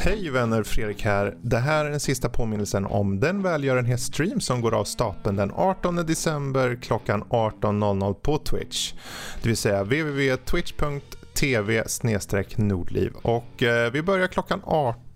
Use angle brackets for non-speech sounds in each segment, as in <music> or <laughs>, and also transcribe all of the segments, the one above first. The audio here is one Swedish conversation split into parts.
Hej vänner, Fredrik här. Det här är den sista påminnelsen om den välgörenhetsstream som går av stapeln den 18 december klockan 18.00 på Twitch. Det vill säga www.twitch.tv nordliv och eh, vi börjar klockan 18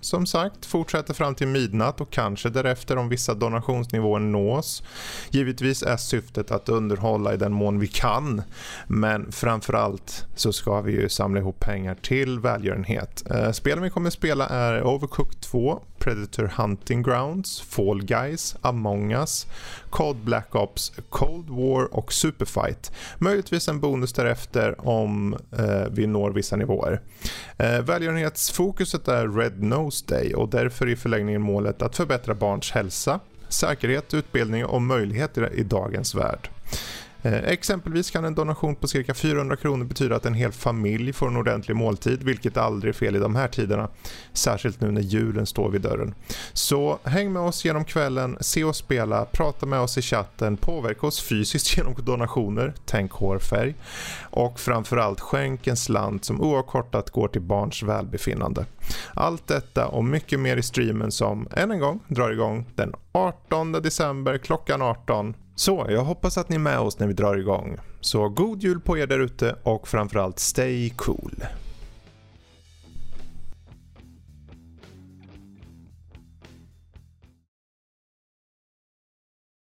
som sagt, fortsätter fram till midnatt och kanske därefter om vissa donationsnivåer nås. Givetvis är syftet att underhålla i den mån vi kan, men framförallt så ska vi ju samla ihop pengar till välgörenhet. Eh, spelen vi kommer spela är Overcooked 2, Predator Hunting Grounds, Fall Guys, Among Us, Cold Black Ops, Cold War och Superfight. Möjligtvis en bonus därefter om eh, vi når vissa nivåer. Eh, välgörenhetsfokuset är Red Nose Day och därför i förlängningen målet att förbättra barns hälsa, säkerhet, utbildning och möjligheter i dagens värld. Eh, exempelvis kan en donation på cirka 400 kronor betyda att en hel familj får en ordentlig måltid, vilket aldrig är fel i de här tiderna. Särskilt nu när julen står vid dörren. Så häng med oss genom kvällen, se oss spela, prata med oss i chatten, påverka oss fysiskt <laughs> genom donationer, tänk hårfärg och framförallt skänk en slant som oavkortat går till barns välbefinnande. Allt detta och mycket mer i streamen som än en gång drar igång den 18 december klockan 18 så, jag hoppas att ni är med oss när vi drar igång. Så god jul på er där ute och framförallt stay cool.